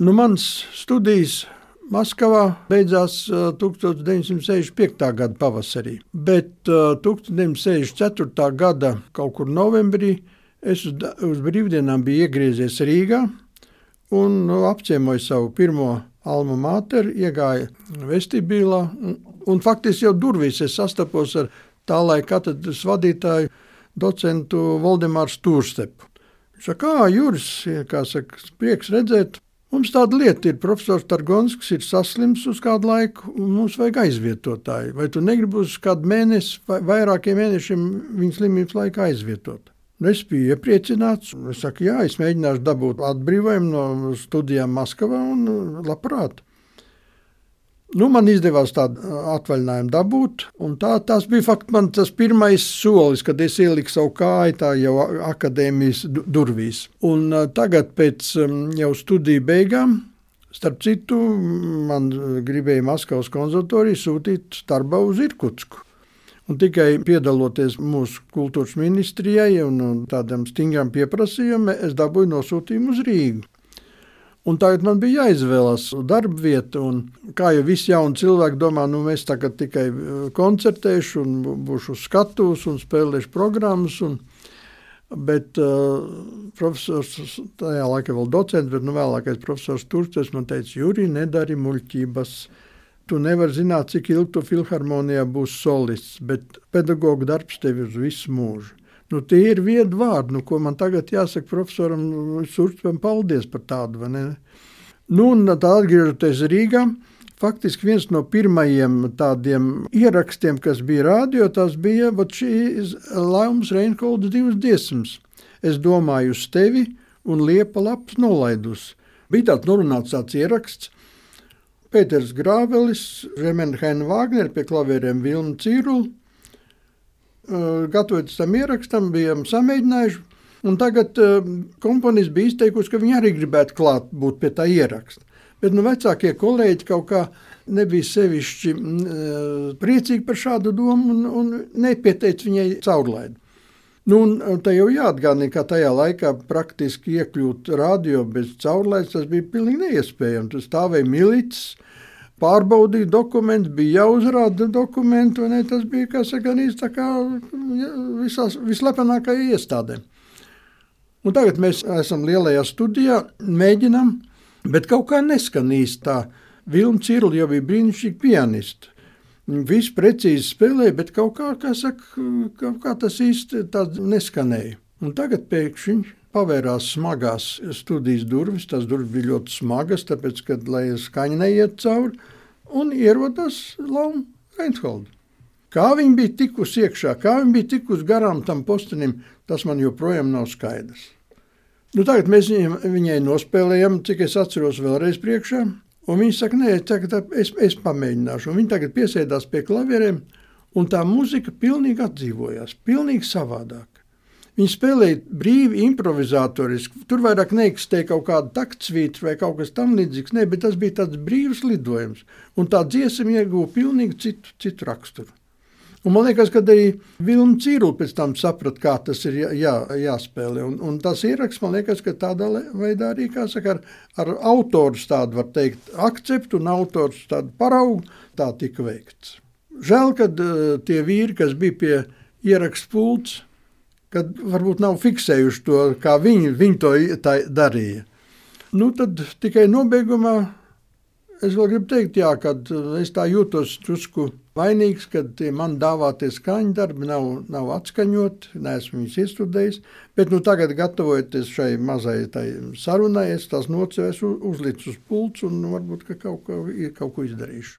Nu, mans studijas Maskavā beidzās 1965. gada pavasarī, bet 1964. gada kaut kur novembrī es uz, uz brīvdienām biju iegriezies Rīgā un nu, apciemoju savu pirmo alma mater, iegāju vestibilā un, un faktiski jau durvīs es sastapos ar tā laika katedras vadītāju docentu Valdemāru Stūrstepu. Viņš saka, kā Juris, kā saka, prieks redzēt. Mums tāda lieta ir, profesors Targonskis ir saslims uz kādu laiku, un mums vajag aizvietotāju. Vai tu negribi uz kādu mēnesi vai vairākiem mēnešiem viņa slimības laikā aizvietot? Nu, es biju iepriecināts. Es saku, jā, es mēģināšu dabūt atbrīvojumu no studijām Maskavā un labprāt. Nu, man izdevās tādu atvaļinājumu dabūt, tā, tas bija fakt, man tas pirmais solis, kad es ieliku savu kāju tā jau akadēmijas durvīs. Un tagad pēc jau studiju beigām, starp citu, man gribēja Maskavas konservatoriju sūtīt darbā uz Irkutsku. Un tikai piedaloties mūsu kultūras ministrijai un, un tādam stingram pieprasījumam, es dabūju nosūtījumu uz Rīgu. Un tagad man bija jāizvēlas darba vieta. Kā jau visi jauni cilvēki domā, nu mēs tagad tikai uh, koncertēšu, un būšu uz skatuves un spēlēšu programmas. Un, bet uh, profesors, tajā laikā vēl docents, bet nu, vēlākais profesors Turcis man teica, Juri, nedari muļķības. Tu nevari zināt, cik ilgi tu filharmonijā būsi solists, bet pedagoģa darbs tev uz visu mūžu. Nu, tie ir viedi vārdi, nu, ko man tagad jāsaka profesoram Surčam, paldies par tādu. Nu, un tā atgriežoties Rīgā, faktiski viens no pirmajiem tādiem ierakstiem, kas bija rādio, tas bija šīs Laimas Reinholdas divas dziesmas. Es domāju uz tevi un liepa lapas nolaidus. Bija tāds norunāts tāds ieraksts. Pēters Grāvelis, Remenhēna Vāgner pie klavieriem Vilna Cīrula gatavoties tam ierakstam, bijām samēģinājuši. Un tagad uh, komponists bija izteikusi, ka viņi arī gribētu klāt būt pie tā ieraksta. Bet nu, vecākie kolēģi kaut kā nebija sevišķi uh, priecīgi par šādu domu un, un nepieteica viņai caurlaidu. Nu, un tā jau jāatgādina, ka tajā laikā praktiski iekļūt radio bez caurlaides tas bija pilnīgi neiespējami. Tur stāvēja milicis, pārbaudīja dokumentus, bija jāuzrāda dokumenti, un tas bija kā saka, tā kā visās vislepenākajā iestādē. Un tagad mēs esam lielajā studijā, mēģinām, bet kaut kā neskan īsti tā. Vilna Cirla jau bija brīnišķīga pianiste. Viss precīzi spēlēja, bet kaut kā, kā, saka, kaut kā tas īsti neskanēja. Un tagad pēkšņi pavērās smagās studijas durvis. Tās durvis bija ļoti smagas, tāpēc, ka, lai skaņa neiet cauri, un ierodas Launa Reinholda. Kā viņa bija tikusi iekšā, kā viņa bija tikusi garām tam postenim, tas man joprojām nav skaidrs. Nu, tagad mēs viņai, viņai nospēlējam, cik es atceros, vēlreiz priekšā. Un viņa saka, nē, tagad es, es pamēģināšu. Un viņa tagad piesēdās pie klavieriem, un tā muzika pilnīgi atdzīvojās, pilnīgi savādāk. Viņi spēlēja brīvi, improvizatoriski. Tur vairāk neeksistēja kaut kāda taktsvītra vai kaut kas tamlīdzīgs. Nē, bet tas bija tāds brīvs lidojums. Un tā dziesma ieguva pilnīgi citu, citu raksturu. Un man liekas, ka arī Vilna Cīrula pēc tam saprata, kā tas ir jā, jā, jāspēlē. Un, un tas ieraksts, man liekas, ka tādā veidā arī, saka, ar, ar autors tādu, var teikt, akceptu un autors tādu paraugu, tā tika veikts. Žēl, ka uh, tie vīri, kas bija pie ierakstu pults, kad varbūt nav fiksējuši to, kā viņi, viņi to darīja. Nu, tad tikai nobeigumā es vēl gribu teikt, jā, kad es tā jūtos drusku vainīgs, ka tie man dāvātie skaņu darbi nav, nav atskaņoti, neesmu viņus iestudējis, bet nu, tagad gatavojoties šai mazai sarunai, es tās nocēsu, uzlicu uz pults un varbūt ka kaut, ko, kaut ko izdarīšu.